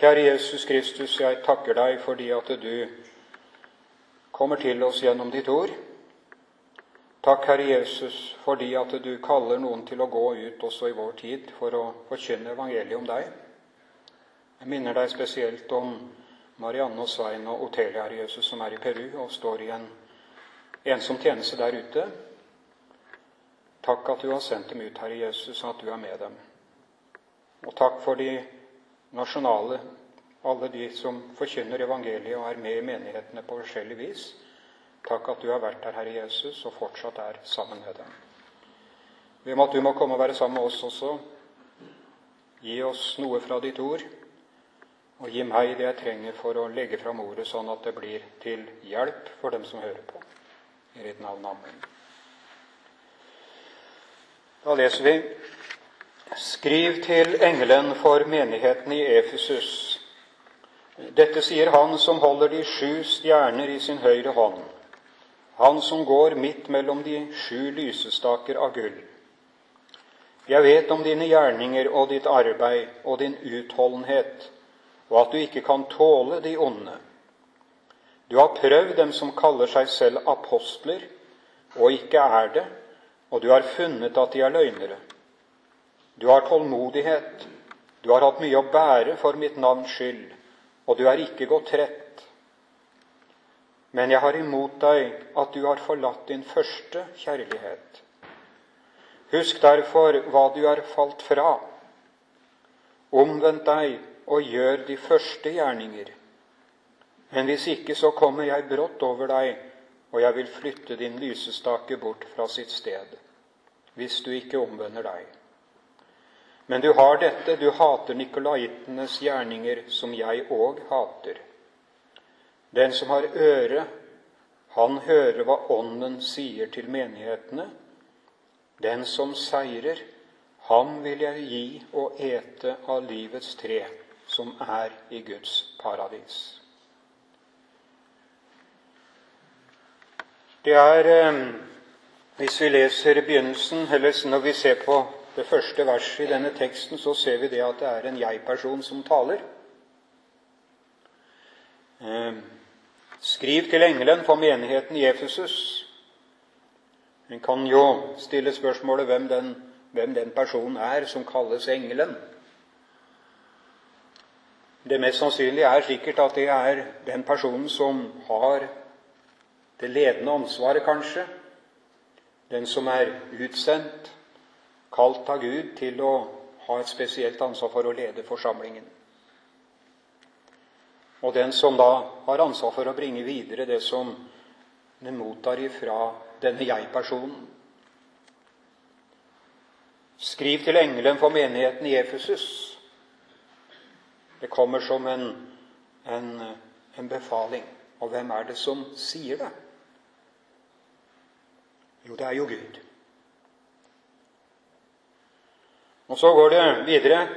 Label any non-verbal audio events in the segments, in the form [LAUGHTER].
Kjære Jesus Kristus, jeg takker deg fordi at du kommer til oss gjennom ditt ord. Takk, Herre Jesus, fordi at du kaller noen til å gå ut også i vår tid for å forkynne evangeliet om deg. Jeg minner deg spesielt om Marianne og Svein og Otelia, Herre Jesus, som er i Peru og står i en ensom tjeneste der ute. Takk at du har sendt dem ut, Herre Jesus, og at du er med dem. Og takk for de nasjonale, alle de som forkynner evangeliet og er med i menighetene på forskjellig vis. Takk at du har vært der, Herre Jesus, og fortsatt er sammen med dem. Be om at du må komme og være sammen med oss også. Gi oss noe fra ditt ord, og gi meg det jeg trenger for å legge fram ordet, sånn at det blir til hjelp for dem som hører på. I ditt navn. Amen. Da leser vi Skriv til engelen for menigheten i Efesus. Dette sier han som holder de sju stjerner i sin høyre hånd, han som går midt mellom de sju lysestaker av gull. Jeg vet om dine gjerninger og ditt arbeid og din utholdenhet, og at du ikke kan tåle de onde. Du har prøvd dem som kaller seg selv apostler, og ikke er det, og du har funnet at de er løgnere. Du har tålmodighet, du har hatt mye å bære for mitt navns skyld, og du er ikke gått trett. Men jeg har imot deg at du har forlatt din første kjærlighet. Husk derfor hva du har falt fra. Omvend deg og gjør de første gjerninger. Men hvis ikke, så kommer jeg brått over deg, og jeg vil flytte din lysestake bort fra sitt sted, hvis du ikke omvender deg. Men du har dette, du hater nikolaitenes gjerninger, som jeg òg hater. Den som har øre, han hører hva Ånden sier til menighetene. Den som seirer, ham vil jeg gi å ete av livets tre, som er i Guds paradis. Det er, eh, hvis vi leser begynnelsen, eller når vi ser på det første verset i denne teksten, så ser vi det at det er en jeg-person som taler. Eh, skriv til engelen for menigheten i Efesus. En kan jo stille spørsmålet hvem den, hvem den personen er som kalles engelen. Det mest sannsynlige er sikkert at det er den personen som har det ledende ansvaret, kanskje. Den som er utsendt kalt av Gud til å ha et spesielt ansvar for å lede forsamlingen. Og den som da har ansvar for å bringe videre det som den mottar ifra denne jeg-personen. Skriv til engelen for menigheten i Efesus. Det kommer som en, en, en befaling. Og hvem er det som sier det? Jo, det er jo Gud. Og så går det videre.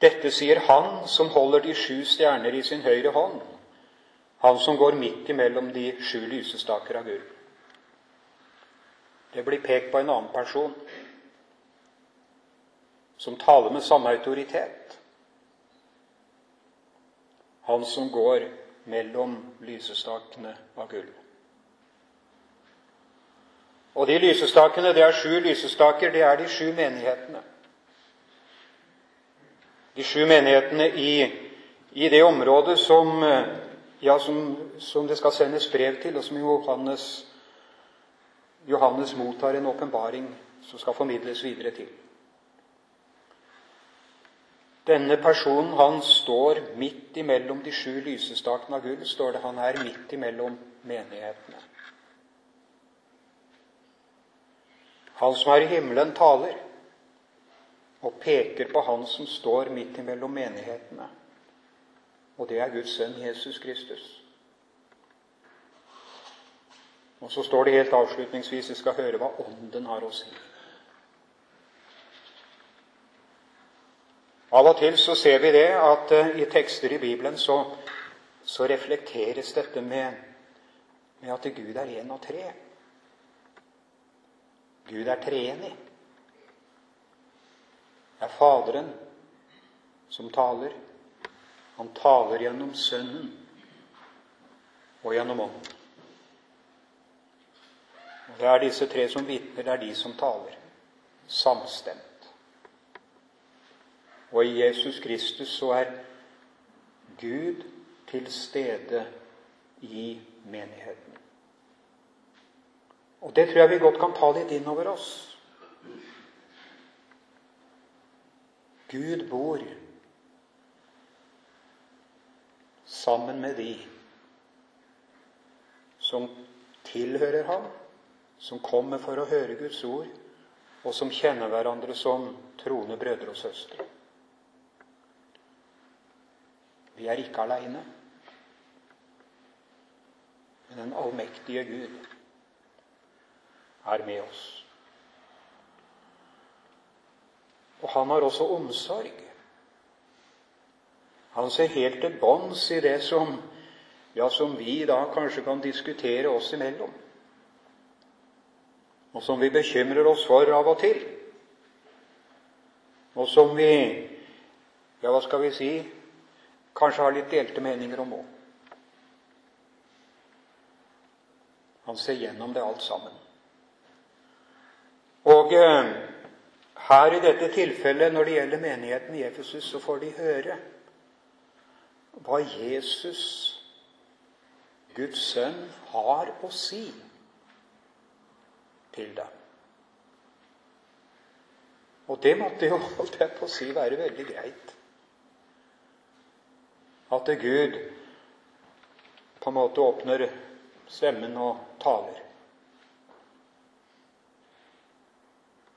Dette sier han som holder de sju stjerner i sin høyre hånd, han som går midt imellom de sju lysestaker av gull. Det blir pekt på en annen person som taler med samme autoritet. Han som går mellom lysestakene av gull. Og de lysestakene, det er sju lysestaker, det er de sju menighetene de sju menighetene i, i det området som, ja, som, som, det skal sendes brev til, og som Johannes, Johannes mottar en åpenbaring som skal formidles videre til. Denne personen han står midt imellom de sju lysestakene av gull. står det Han er midt imellom menighetene. Han som er i himmelen, taler og peker på Han som står midt imellom menighetene. Og det er Guds sønn Jesus Kristus. Og så står det helt avslutningsvis vi skal høre hva Ånden har å si. Av og til så ser vi det at uh, i tekster i Bibelen så, så reflekteres dette med, med at Gud er én av tre. Gud er treenig er Faderen som taler. Han taler gjennom Sønnen og gjennom Ånden. Og Det er disse tre som vitner, det er de som taler. Samstemt. Og i Jesus Kristus så er Gud til stede i menigheten. Og det tror jeg vi godt kan ta litt inn over oss. Gud bor sammen med de som tilhører ham, som kommer for å høre Guds ord, og som kjenner hverandre som troende brødre og søstre. Vi er ikke aleine. Men den allmektige Gud er med oss. Og han har også omsorg. Han ser helt til bånns i det som, ja, som vi da kanskje kan diskutere oss imellom, og som vi bekymrer oss for av og til, og som vi, ja, hva skal vi si, kanskje har litt delte meninger om òg. Han ser gjennom det alt sammen. Og eh, her i dette tilfellet, når det gjelder menigheten i Efesus, så får de høre hva Jesus, Guds sønn, har å si til dem. Og det måtte jo [LAUGHS] holdt jeg på å si, være veldig greit. At Gud på en måte åpner stemmen og taler.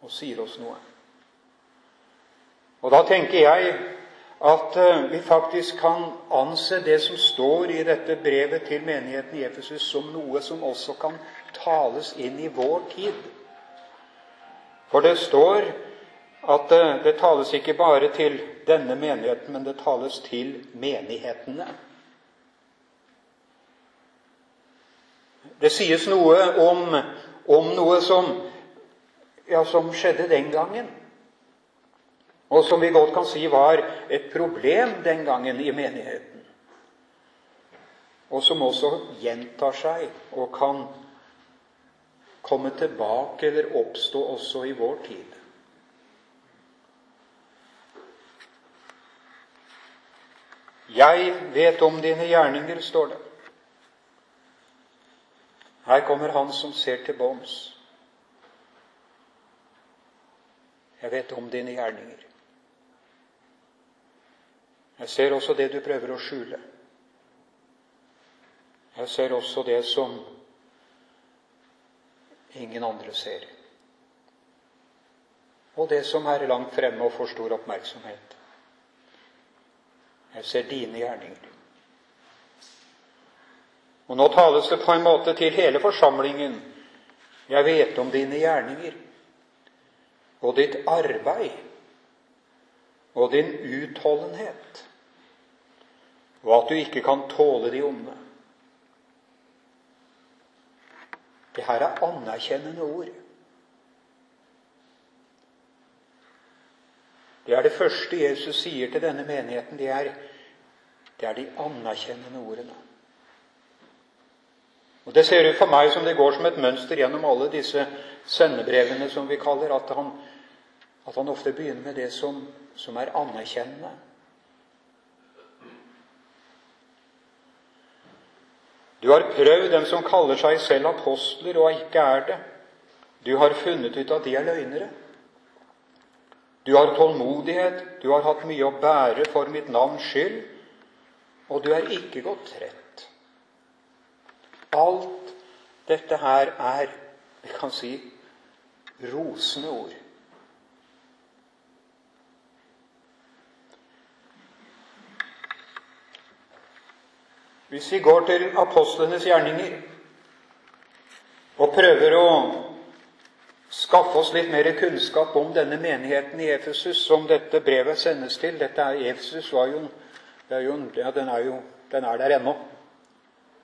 Og sier oss noe. Og da tenker jeg at eh, vi faktisk kan anse det som står i dette brevet til menigheten i Efesus, som noe som også kan tales inn i vår tid. For det står at eh, det tales ikke bare til denne menigheten, men det tales til menighetene. Det sies noe om, om noe som, ja, som skjedde den gangen og som vi godt kan si var et problem den gangen i menigheten, og som også gjentar seg og kan komme tilbake eller oppstå også i vår tid. Jeg vet om dine gjerninger, står det. Her kommer Han som ser til bånns. Jeg vet om dine gjerninger. Jeg ser også det du prøver å skjule. Jeg ser også det som ingen andre ser. Og det som er langt fremme og får stor oppmerksomhet. Jeg ser dine gjerninger. Og nå tales det på en måte til hele forsamlingen. Jeg vet om dine gjerninger og ditt arbeid og din utholdenhet og at du ikke kan tåle de onde. Det her er anerkjennende ord. Det er det første Jesus sier til denne menigheten. Det er, det er de anerkjennende ordene. Og Det ser ut for meg som det går som et mønster gjennom alle disse sendebrevene som vi kaller, at han, at han ofte begynner med det som, som er anerkjennende. Du har prøvd dem som kaller seg selv apostler og ikke er det. Du har funnet ut at de er løgnere. Du har tålmodighet, du har hatt mye å bære for mitt navns skyld, og du er ikke gått trett. Alt dette her er, vi kan si, rosende ord. Hvis vi går til apostlenes gjerninger og prøver å skaffe oss litt mer kunnskap om denne menigheten i Efesus, som dette brevet sendes til Dette er Efesus var jo, er jo, ja, den, er jo den er der ennå.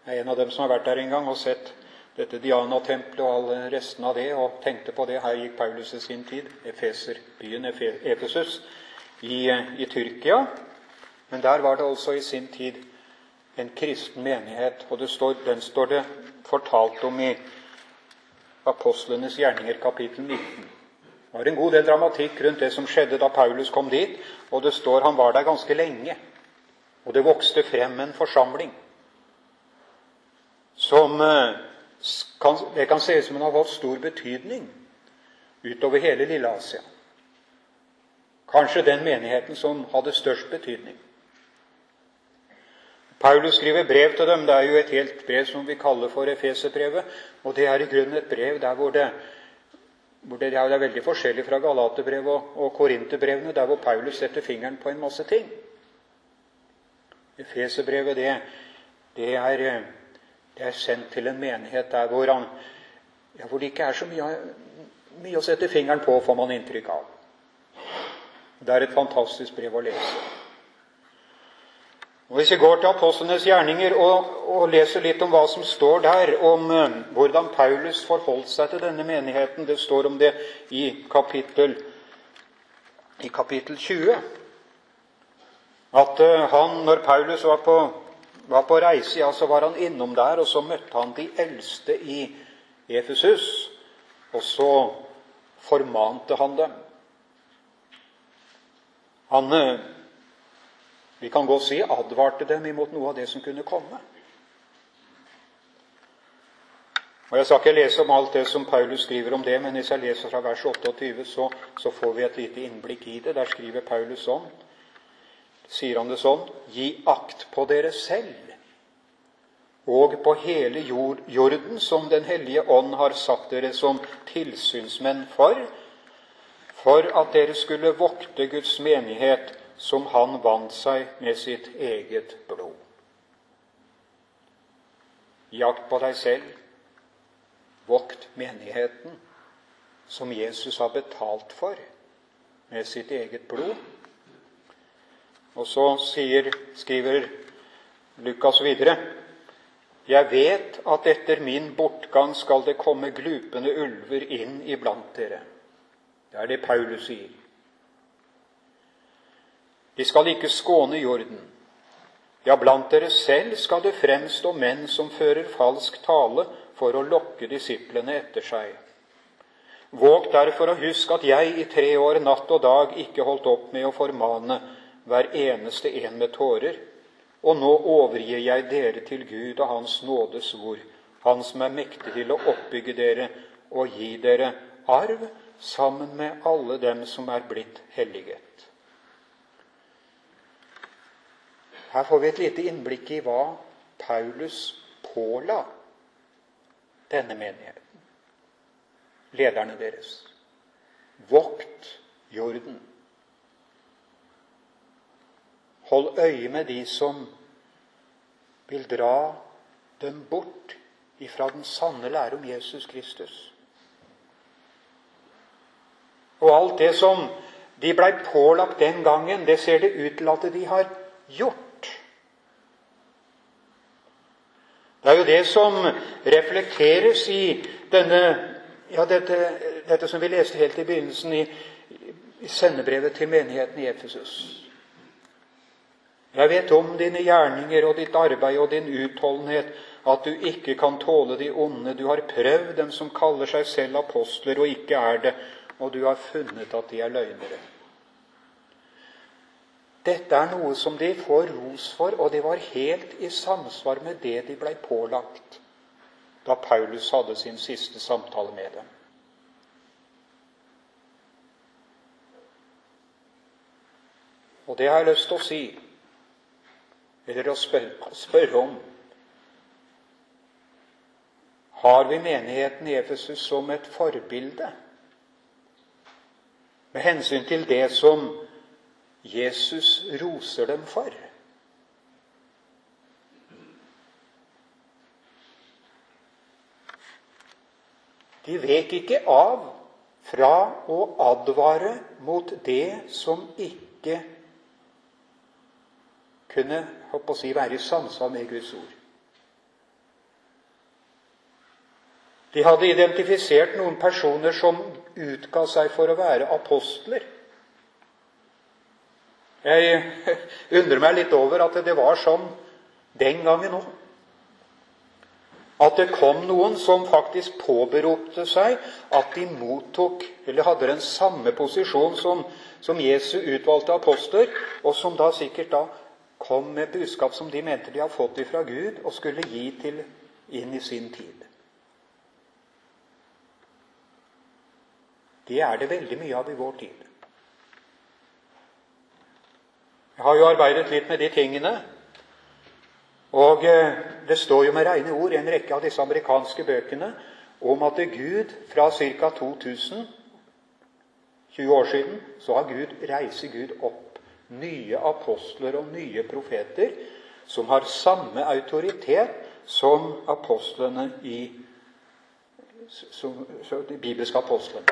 Jeg er en av dem som har vært der en gang og sett dette Diana-tempelet og alle restene av det, og tenkte på det. Her gikk Paulus i sin tid. Efeser, byen Efesus i, i Tyrkia. Men der var det altså i sin tid en kristen menighet, og står, den står det fortalt om i Apostlenes gjerninger, kapittel 19. Det var en god del dramatikk rundt det som skjedde da Paulus kom dit, og det står han var der ganske lenge. Og det vokste frem en forsamling som eh, kan, det kan se som den har fått stor betydning utover hele Lille-Asia. Kanskje den menigheten som hadde størst betydning. Paulus skriver brev til dem. Det er jo et helt brev som vi kaller for Efeserbrevet. Og det er i grunnen et brev der hvor det, hvor det, er, veldig forskjellig fra Galaterbrevet og, og Korinterbrevene, der hvor Paulus setter fingeren på en masse ting. Efeserbrevet, det, det, er, det er sendt til en menighet der hvor, han, ja, hvor det ikke er så mye, mye å sette fingeren på, får man inntrykk av. Det er et fantastisk brev å lese. Og Hvis vi går til apostlenes gjerninger og, og, leser litt om hva som står der, om uh, hvordan Paulus forholdt seg til denne menigheten Det står om det i kapittel, i kapittel 20. At uh, han, når Paulus var på, var på reise, ja, så var han innom der, og så møtte han de eldste i Efesus. Og så formante han dem. Han uh, vi kan godt si advarte dem imot noe av det som kunne komme. Og Jeg skal ikke lese om alt det som Paulus skriver om det, men hvis jeg leser fra vers 28, så, så får vi et lite innblikk i det. Der skriver Paulus sånn, sier han det sånn Gi akt på dere selv og på hele jord, jorden som Den hellige ånd har satt dere som tilsynsmenn for, for at dere skulle vokte Guds menighet som han vant seg med sitt eget blod. Jakt på deg selv. Vokt menigheten, som Jesus har betalt for med sitt eget blod. Og så sier, skriver Lukas videre Jeg vet at etter min bortgang skal det komme glupende ulver inn iblant dere. Det er det Paulus sier. De skal ikke skåne jorden. Ja, blant dere selv skal det fremstå menn som fører falsk tale for å lokke disiplene etter seg. Våg derfor å huske at jeg i tre år natt og dag ikke holdt opp med å formane hver eneste en med tårer. Og nå overgir jeg dere til Gud og Hans nådes ord, Han som er mektig til å oppbygge dere og gi dere arv sammen med alle dem som er blitt helliget. Her får vi et lite innblikk i hva Paulus påla denne menigheten, lederne deres. Vokt jorden. Hold øye med de som vil dra dem bort ifra den sanne lære om Jesus Kristus. Og alt det som de blei pålagt den gangen, det ser det ut til at de har gjort. Det er jo det som reflekteres i denne, ja, dette, dette, som vi leste helt i begynnelsen i, i sendebrevet til menigheten i Efesus. Jeg vet om dine gjerninger og ditt arbeid og din utholdenhet, at du ikke kan tåle de onde. Du har prøvd dem som kaller seg selv apostler og ikke er det, og du har funnet at de er løgnere. Dette er noe som de får ros for, og det var helt i samsvar med det de blei pålagt da Paulus hadde sin siste samtale med dem. Og det har jeg lyst til å si, eller å spørre, spørre om Har vi menigheten i Efesus som et forbilde med hensyn til det som Jesus roser dem for. De vek ikke av fra å advare mot det som ikke kunne å si, være i samsvar med Guds ord. De hadde identifisert noen personer som utga seg for å være apostler Jeg [LAUGHS] undrer meg litt over at det var sånn den gangen òg. At det kom noen som faktisk påberopte seg at de mottok, eller hadde den samme posisjon som, som Jesu utvalgte apostler, og som da sikkert da kom med budskap som de mente de hadde fått ifra Gud, og skulle gi til inn i sin tid. Det er det veldig mye av i vår tid. Jeg har jo arbeidet litt med de tingene. Og eh, det står jo med rene ord i en rekke av disse amerikanske bøkene om at Gud fra ca. 2000 20 år siden så har Gud, reiser Gud opp nye apostler og nye profeter som har samme autoritet som apostlene i som, de bibelske apostlene.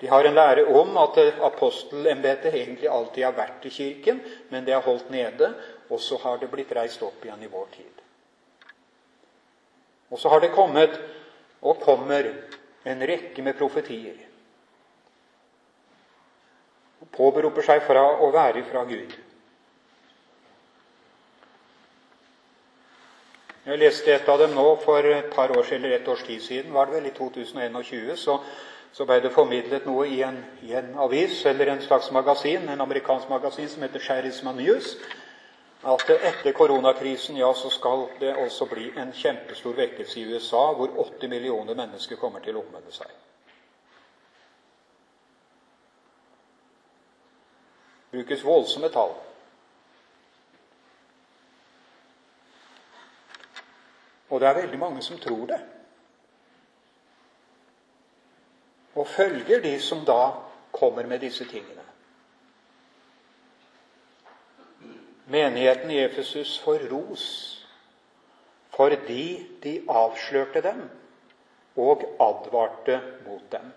De har en lære om at apostelembetet egentlig alltid har vært i Kirken, men det er holdt nede, og så har det blitt reist opp igjen i vår tid. Og så har det kommet, og kommer, en rekke med profetier. Og påberoper seg fra å være fra Gud. Jeg leste et av dem nå for et par år eller et års tid siden, var det vel, i 2021. så så ble det formidlet noe i en, i en, avis eller en slags magasin, en amerikansk magasin som heter Charisma News, at etter koronakrisen ja, så skal det også bli en kjempestor vekkelse i USA, hvor 80 millioner mennesker kommer til å omvende seg. brukes voldsomme tall. Og det er veldig mange som tror det. Og følger de som da kommer med disse tingene. Menigheten i Efesus får ros fordi de avslørte dem og advarte mot dem.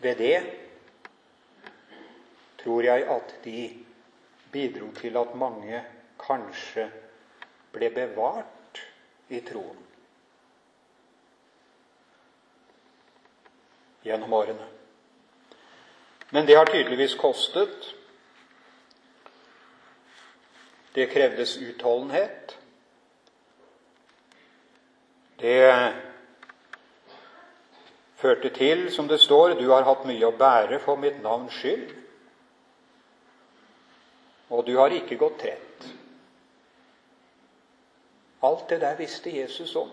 Ved det tror jeg at de bidro til at mange kanskje ble bevart i troen. Gjennom årene. Men det har tydeligvis kostet. Det krevdes utholdenhet. Det førte til, som det står, du har hatt mye å bære for mitt navns skyld, og du har ikke gått trett. Alt det der visste Jesus om.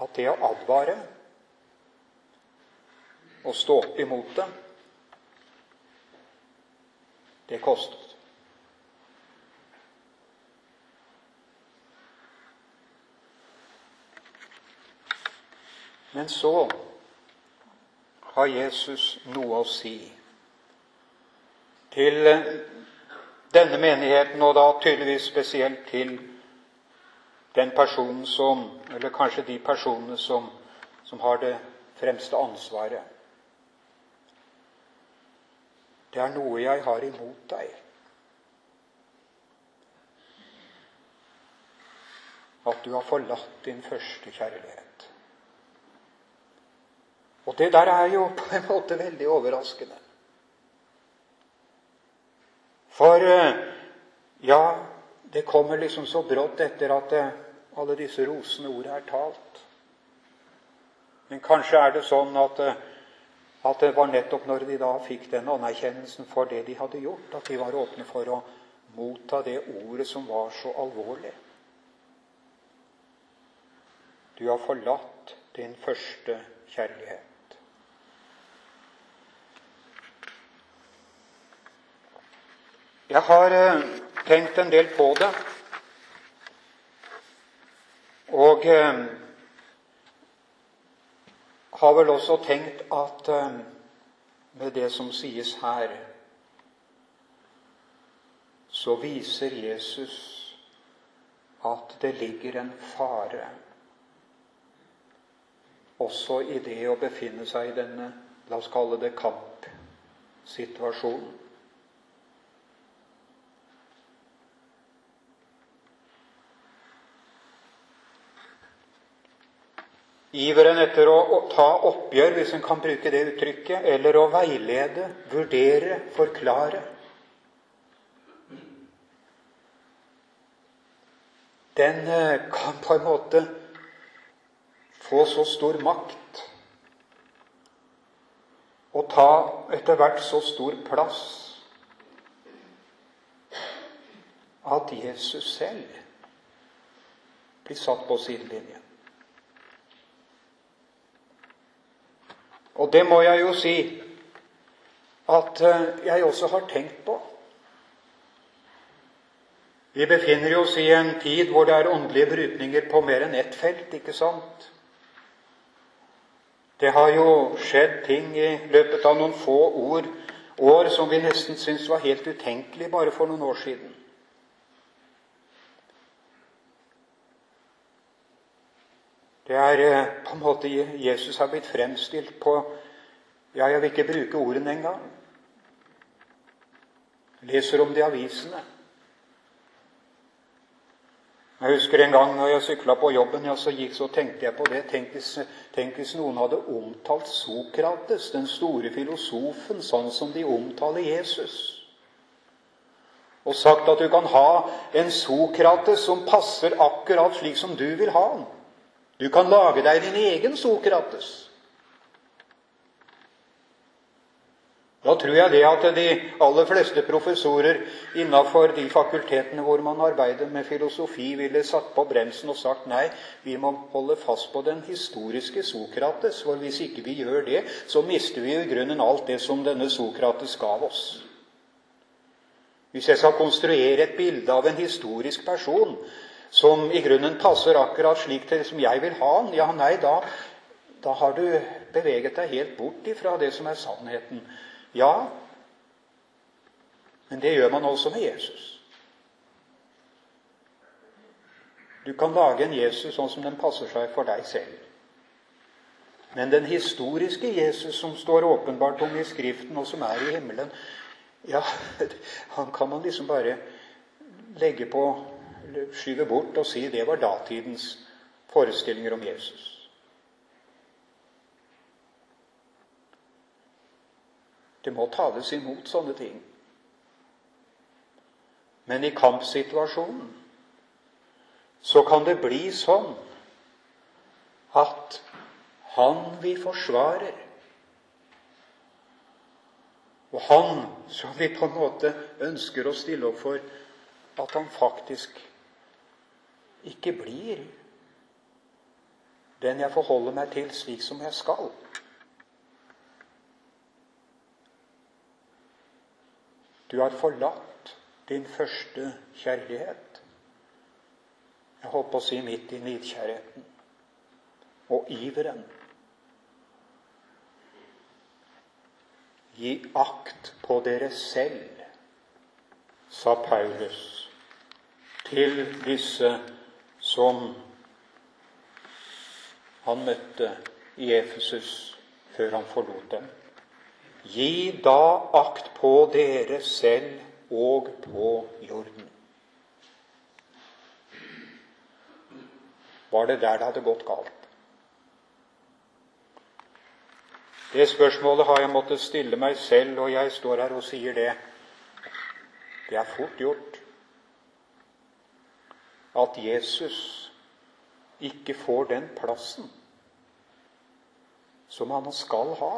At det å advare og stå opp imot det, det kostet. Men så har Jesus noe å si til denne menigheten, og da tydeligvis spesielt til den personen som Eller kanskje de personene som, som har det fremste ansvaret. Det er noe jeg har imot deg. At du har forlatt din første kjærlighet. Og det der er jo på en måte veldig overraskende. For eh, ja, det kommer liksom så brått etter at det, alle disse rosende ordene er talt. Men kanskje er det sånn at, eh, at, det var nettopp når de da fikk den anerkjennelsen for det de hadde gjort, at de var åpne for å motta det ordet som var så alvorlig. Du har forlatt din første kjærlighet. Jeg har eh, tenkt en del på det. Og eh, har vel også tenkt at eh, med det som sies her, så viser Jesus at det ligger en fare også i det å befinne seg i denne, la oss kalle det kampsituasjonen. Iveren etter å, ta oppgjør, hvis en kan bruke det uttrykket, eller å veilede, vurdere, forklare. Den eh, kan på en måte få så stor makt og ta etter hvert så stor plass at Jesus selv blir satt på sidelinjen. Og det må jeg jo si at eh, jeg også har tenkt på. Vi befinner oss i en tid hvor det er åndelige brytninger på mer enn ett felt, ikke sant? Det har jo skjedd ting i løpet av noen få år, år som vi nesten syntes var helt utenkelig bare for noen år siden. Det er eh, på en måte Jesus har blitt fremstilt på Ja, jeg vil ikke bruke ordene engang. Leser om det i avisene. Jeg husker en gang når jeg sykla på jobben, ja, så, gikk, så tenkte jeg på det. Tenk hvis, tenk hvis, noen hadde omtalt Sokrates, den store filosofen, sånn som de omtaler Jesus. Og sagt at du kan ha en Sokrates som passer akkurat slik som du vil ha den. Du kan lage deg din egen Sokrates. Da tror jeg det at de aller fleste professorer innafor de fakultetene hvor man arbeider med filosofi, ville satt på bremsen og sagt nei, vi må holde fast på den historiske Sokrates. For hvis ikke vi gjør det, så mister vi i grunnen alt det som denne Sokrates gav oss. Hvis jeg skal konstruere et bilde av en historisk person, som i grunnen passer akkurat slik til som jeg vil ha den, ja, nei, da, da har du beveget deg helt bort ifra det som er sannheten. Ja, men det gjør man også med Jesus. Du kan lage en Jesus sånn som den passer seg for deg selv. Men den historiske Jesus som står åpenbart om i Skriften, og som er i himmelen, ja, [LAUGHS] han kan man liksom bare legge på skyve bort og si det var datidens forestillinger om Jesus. Det må tales imot sånne ting. Men i kampsituasjonen så kan det bli sånn at han vi forsvarer, og han som vi på en måte ønsker å stille opp for, at han faktisk ikke blir den jeg forholder meg til slik som jeg skal. Du har forlatt din første kjærlighet. Jeg holdt på å si midt i nidkjærheten og iveren. Gi akt på dere selv, sa Paulus til disse som han møtte i Efesus før han forlot dem. Gi da akt på dere selv og på jorden. Var det der det hadde gått galt? Det spørsmålet har jeg måttet stille meg selv, og jeg står her og sier det. Det er fort gjort at Jesus ikke får den plassen som han skal ha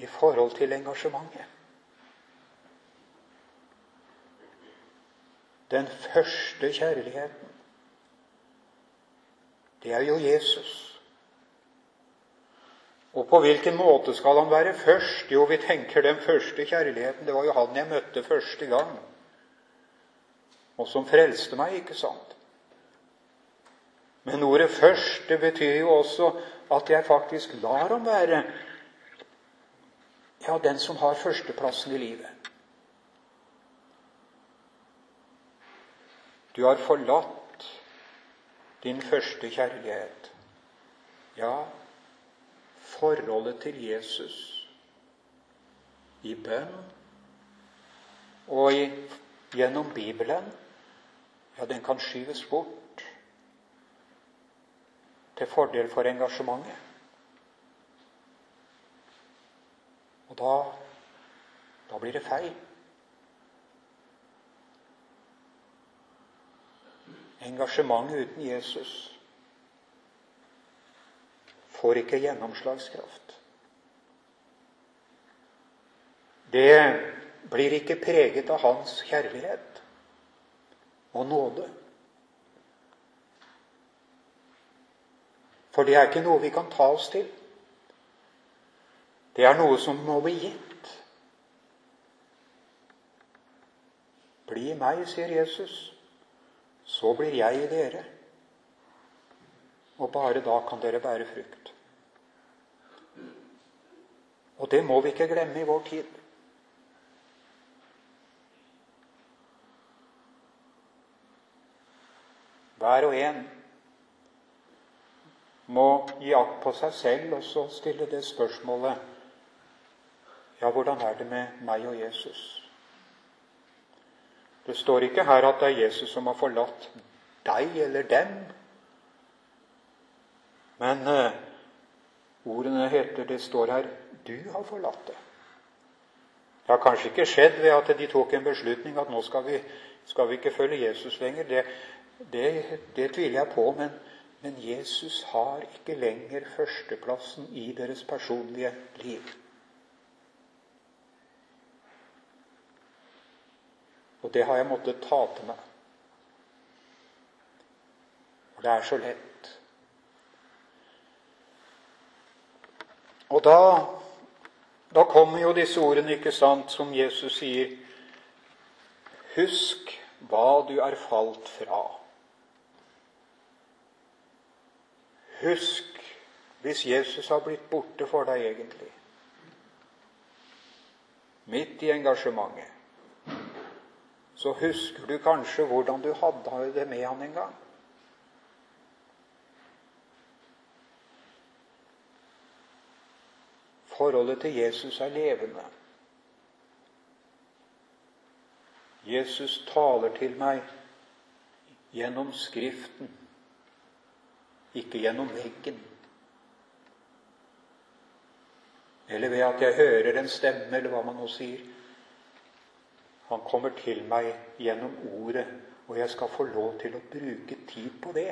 i forhold til engasjementet. Den første kjærligheten, det er jo Jesus. Og på hvilken måte skal han være først? Jo, vi tenker den første kjærligheten. Det var jo han jeg møtte første gang og som frelste meg, ikke sant? Men ordet 'først' det betyr jo også at jeg faktisk lar ham være ja, den som har førsteplassen i livet. Du har forlatt din første kjærlighet. Ja, forholdet til Jesus i bønn og i, gjennom Bibelen ja, den kan skyves bort. til fordel for engasjementet. Og da, da blir det feil. Engasjement uten Jesus får ikke gjennomslagskraft. Det blir ikke preget av hans kjærlighet og nåde. For det er ikke noe vi kan ta oss til. Det er noe som må bli gitt. Bli meg, sier Jesus, så blir jeg i dere. Og bare da kan dere bære frukt. Og det må vi ikke glemme i vår tid. Hver og en må gi akt på seg selv og så stille det spørsmålet Ja, hvordan er det med meg og Jesus? Det står ikke her at det er Jesus som har forlatt deg eller dem. Men eh, ordene heter Det står her du har forlatt det. Det har kanskje ikke skjedd ved at de tok en beslutning at nå skal vi, skal vi ikke følge Jesus lenger. Det, det, det tviler jeg på, men, men Jesus har ikke lenger førsteplassen i deres personlige liv. Og det har jeg måttet ta til meg. For det er så lett. Og da, da kommer jo disse ordene, ikke sant, som Jesus sier Husk hva du er falt fra. Husk hvis Jesus har blitt borte for deg egentlig. Midt i engasjementet. Så husker du kanskje hvordan du hadde det med han en gang. Forholdet til Jesus er levende. Jesus taler til meg gjennom Skriften ikke gjennom veggen. Eller ved at jeg hører en stemme, eller hva man nå sier. Han kommer til meg gjennom ordet, og jeg skal få lov til å bruke tid på det.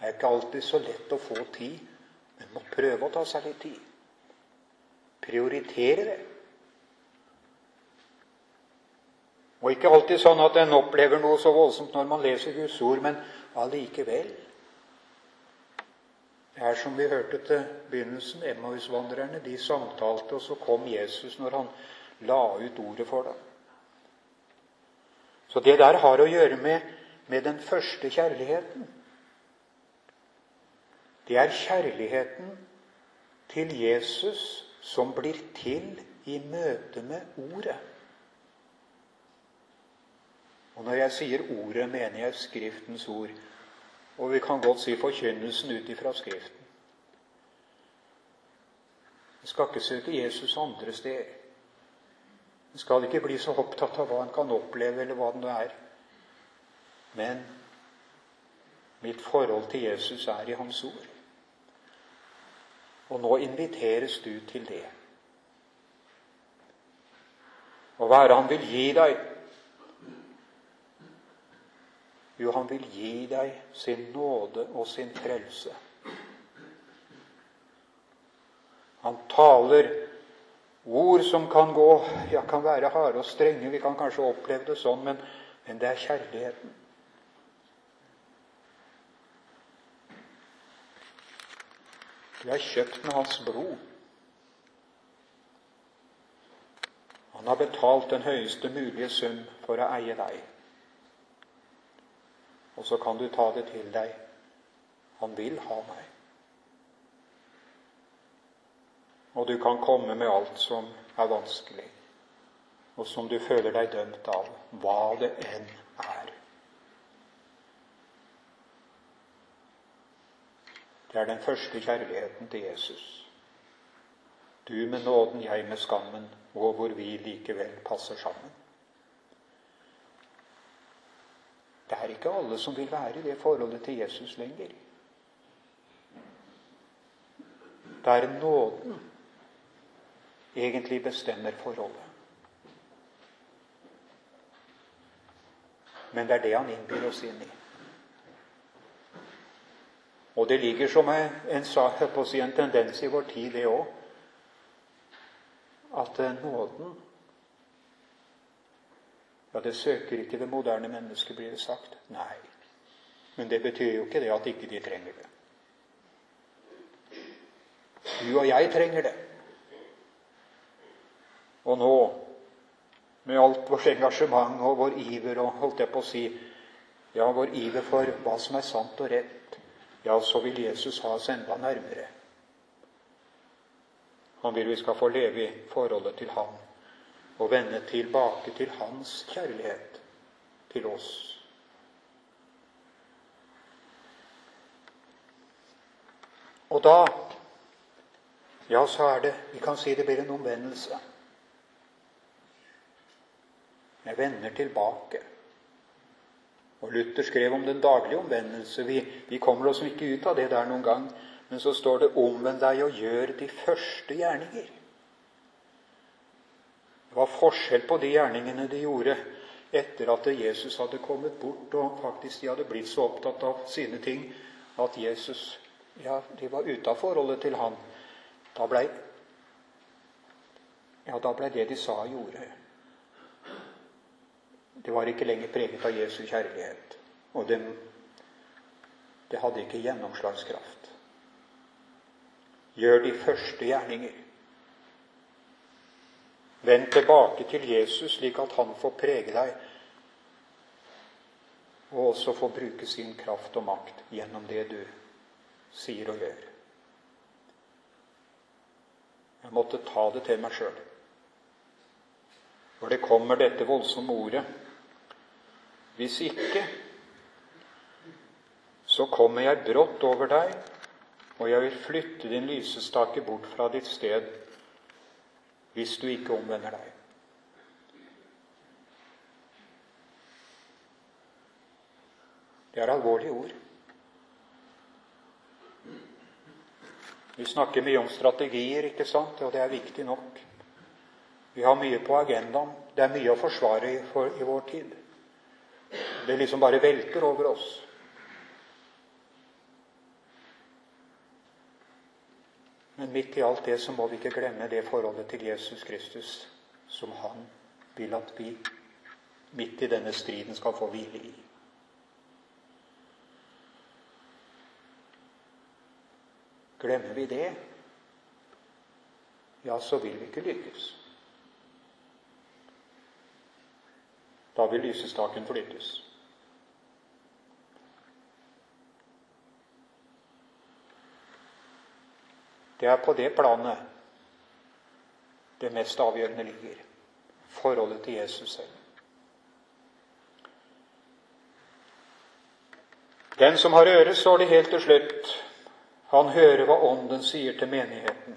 Det er ikke alltid så lett å få tid, men må prøve å ta seg litt tid. Prioritere det. Og ikke alltid sånn at en opplever noe så voldsomt når man leser Guds ord, men allikevel. Det er som vi hørte til begynnelsen. Emmausvandrerne de samtalte, og så kom Jesus når han la ut ordet for dem. Så det der har å gjøre med, med den første kjærligheten. Det er kjærligheten til Jesus som blir til i møte med Ordet. Og når jeg sier Ordet, mener jeg Skriftens ord. Og vi kan godt si forkynnelsen ut ifra Skriften. Vi skal ikke søke Jesus andre steder. Vi skal ikke bli så opptatt av hva en kan oppleve, eller hva det nå er. Men mitt forhold til Jesus er i Hans ord. Og nå inviteres du til det. Og hva er det han vil gi deg? Jo, han vil gi deg sin nåde og sin frelse. Han taler ord som kan gå ja, kan være harde og strenge. Vi kan kanskje oppleve det sånn, men, men det er kjærligheten. Du er kjøpt med hans blod. Han har betalt den høyeste mulige sum for å eie deg. Og så kan du ta det til deg. Han vil ha meg. Og du kan komme med alt som er vanskelig, og som du føler deg dømt av, hva det enn er. Det er den første kjærligheten til Jesus. Du med nåden, jeg med skammen, og hvor vi likevel passer sammen. Det er ikke alle som vil være i det forholdet til Jesus lenger. Det er nåden egentlig bestemmer forholdet. Men det er det han innbyr oss inn i. Og det ligger som en, si, en tendens i vår tid, det òg, at nåden Ja, det søker ikke det moderne mennesket, blir det sagt. Nei. Men det betyr jo ikke det at ikke de trenger det. Du og jeg trenger det. Og nå, med alt vårt engasjement og vår iver og holdt jeg på å si ja, vår iver for hva som er sant og rett, ja, så vil Jesus ha oss enda nærmere. Han vil vi skal få leve i forholdet til ham og vende tilbake til hans kjærlighet til oss. Og da ja, så er det Vi kan si det blir en omvendelse. Jeg vender tilbake. Og Luther skrev om den daglige omvendelse. Vi, vi kommer oss ikke ut av det der noen gang. Men så står det 'omvend deg og gjør de første gjerninger'. Det var forskjell på de gjerningene de gjorde etter at Jesus hadde kommet bort, og faktisk de hadde blitt så opptatt av sine ting at Jesus ja, de var ute av forholdet til han. Da blei ja, ble det de sa og gjorde Det var ikke lenger preget av Jesu kjærlighet. Og det, det hadde ikke gjennomslagskraft. Gjør de første gjerninger. Vend tilbake til Jesus, slik at han får prege deg, og også får bruke sin kraft og makt gjennom det du sier og gjør. Jeg måtte ta det til meg sjøl. For det kommer dette voldsomme ordet. Hvis ikke, så kommer jeg brått over deg, og jeg vil flytte din lysestake bort fra ditt sted hvis du ikke omvender deg. Det er alvorlige ord. Vi snakker mye om strategier, ikke sant? og det er viktig nok. Vi har mye på agendaen. Det er mye å forsvare i, for, i vår tid. Det liksom bare velter over oss. Men midt i alt det så må vi ikke glemme det forholdet til Jesus Kristus som han vil at vi midt i denne striden skal få hvile i. Glemmer vi det, ja, så vil vi ikke lykkes. Da vil lysestaken flyttes. Det er på det planet det mest avgjørende ligger. Forholdet til Jesus selv. Den som har øre, står det helt til slutt. Han hører hva Ånden sier til menigheten.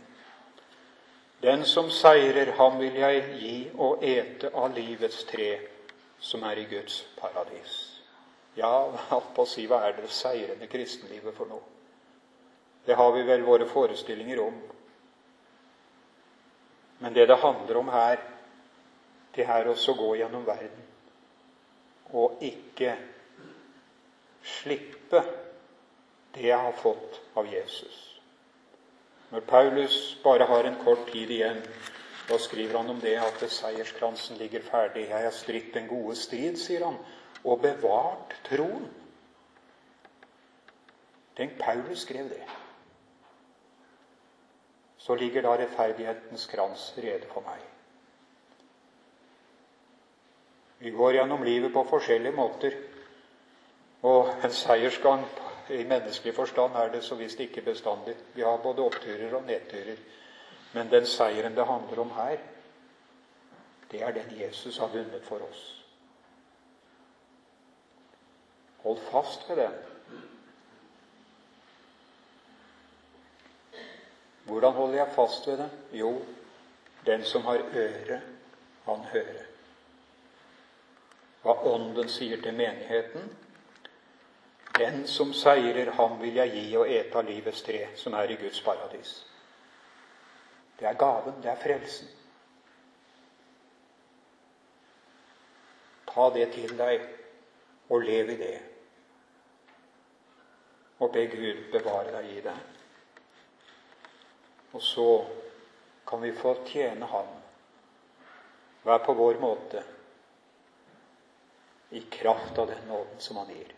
Den som seirer, ham vil jeg gi å ete av livets tre, som er i Guds paradis. Ja, hva er det seirende kristenlivet for noe? Det har vi vel våre forestillinger om. Men det det handler om her, det er også å gå gjennom verden og ikke slippe det jeg har fått av Jesus. Når Paulus bare har en kort tid igjen, da skriver han om det at seierskransen ligger ferdig. Jeg har stritt den gode strid, sier han, og bevart troen. Tenk, Paulus skrev det. Så ligger da rettferdighetens krans rede for meg. Vi går gjennom livet på forskjellige måter. Og en seiersgang i menneskelig forstand er det så visst ikke bestandig. Vi har både oppturer og nedturer. Men den seieren det handler om her, det er den Jesus har vunnet for oss. Hold fast ved den. Hvordan holder jeg fast ved det? Jo, den som har øre, han hører. Hva Ånden sier til menigheten, den som seirer, ham vil jeg gi og ete av livets tre, som er i Guds paradis. Det er gaven, det er frelsen. Ta det til deg, og lev i det. Og be Gud bevare deg i det. Og så kan vi få tjene Ham, hver på vår måte, i kraft av den nåden som Han gir.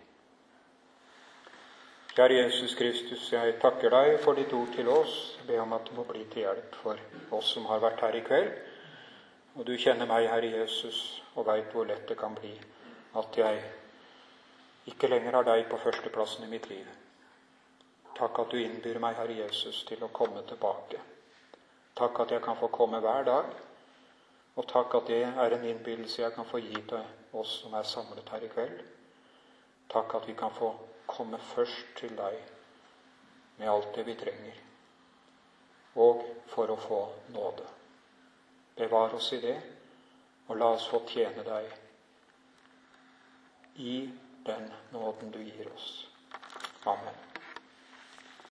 Kjære Jesus Kristus, jeg takker deg for ditt ord til oss. Jeg ber om at du må bli til hjelp for oss som har vært her i kveld. Og du kjenner meg, Herre Jesus, og veit hvor lett det kan bli at jeg ikke lenger har deg på førsteplassen i mitt liv. Takk at du innbyr meg, Herre Jesus, til å komme tilbake. Takk at jeg kan få komme hver dag. Og takk at det er en innbydelse jeg kan få gi til oss som er samlet her i kveld. Takk at vi kan få komme først til deg med alt det vi trenger, og for å få nåde. Bevar oss i det, og la oss få tjene deg i den nåden du gir oss. Amen.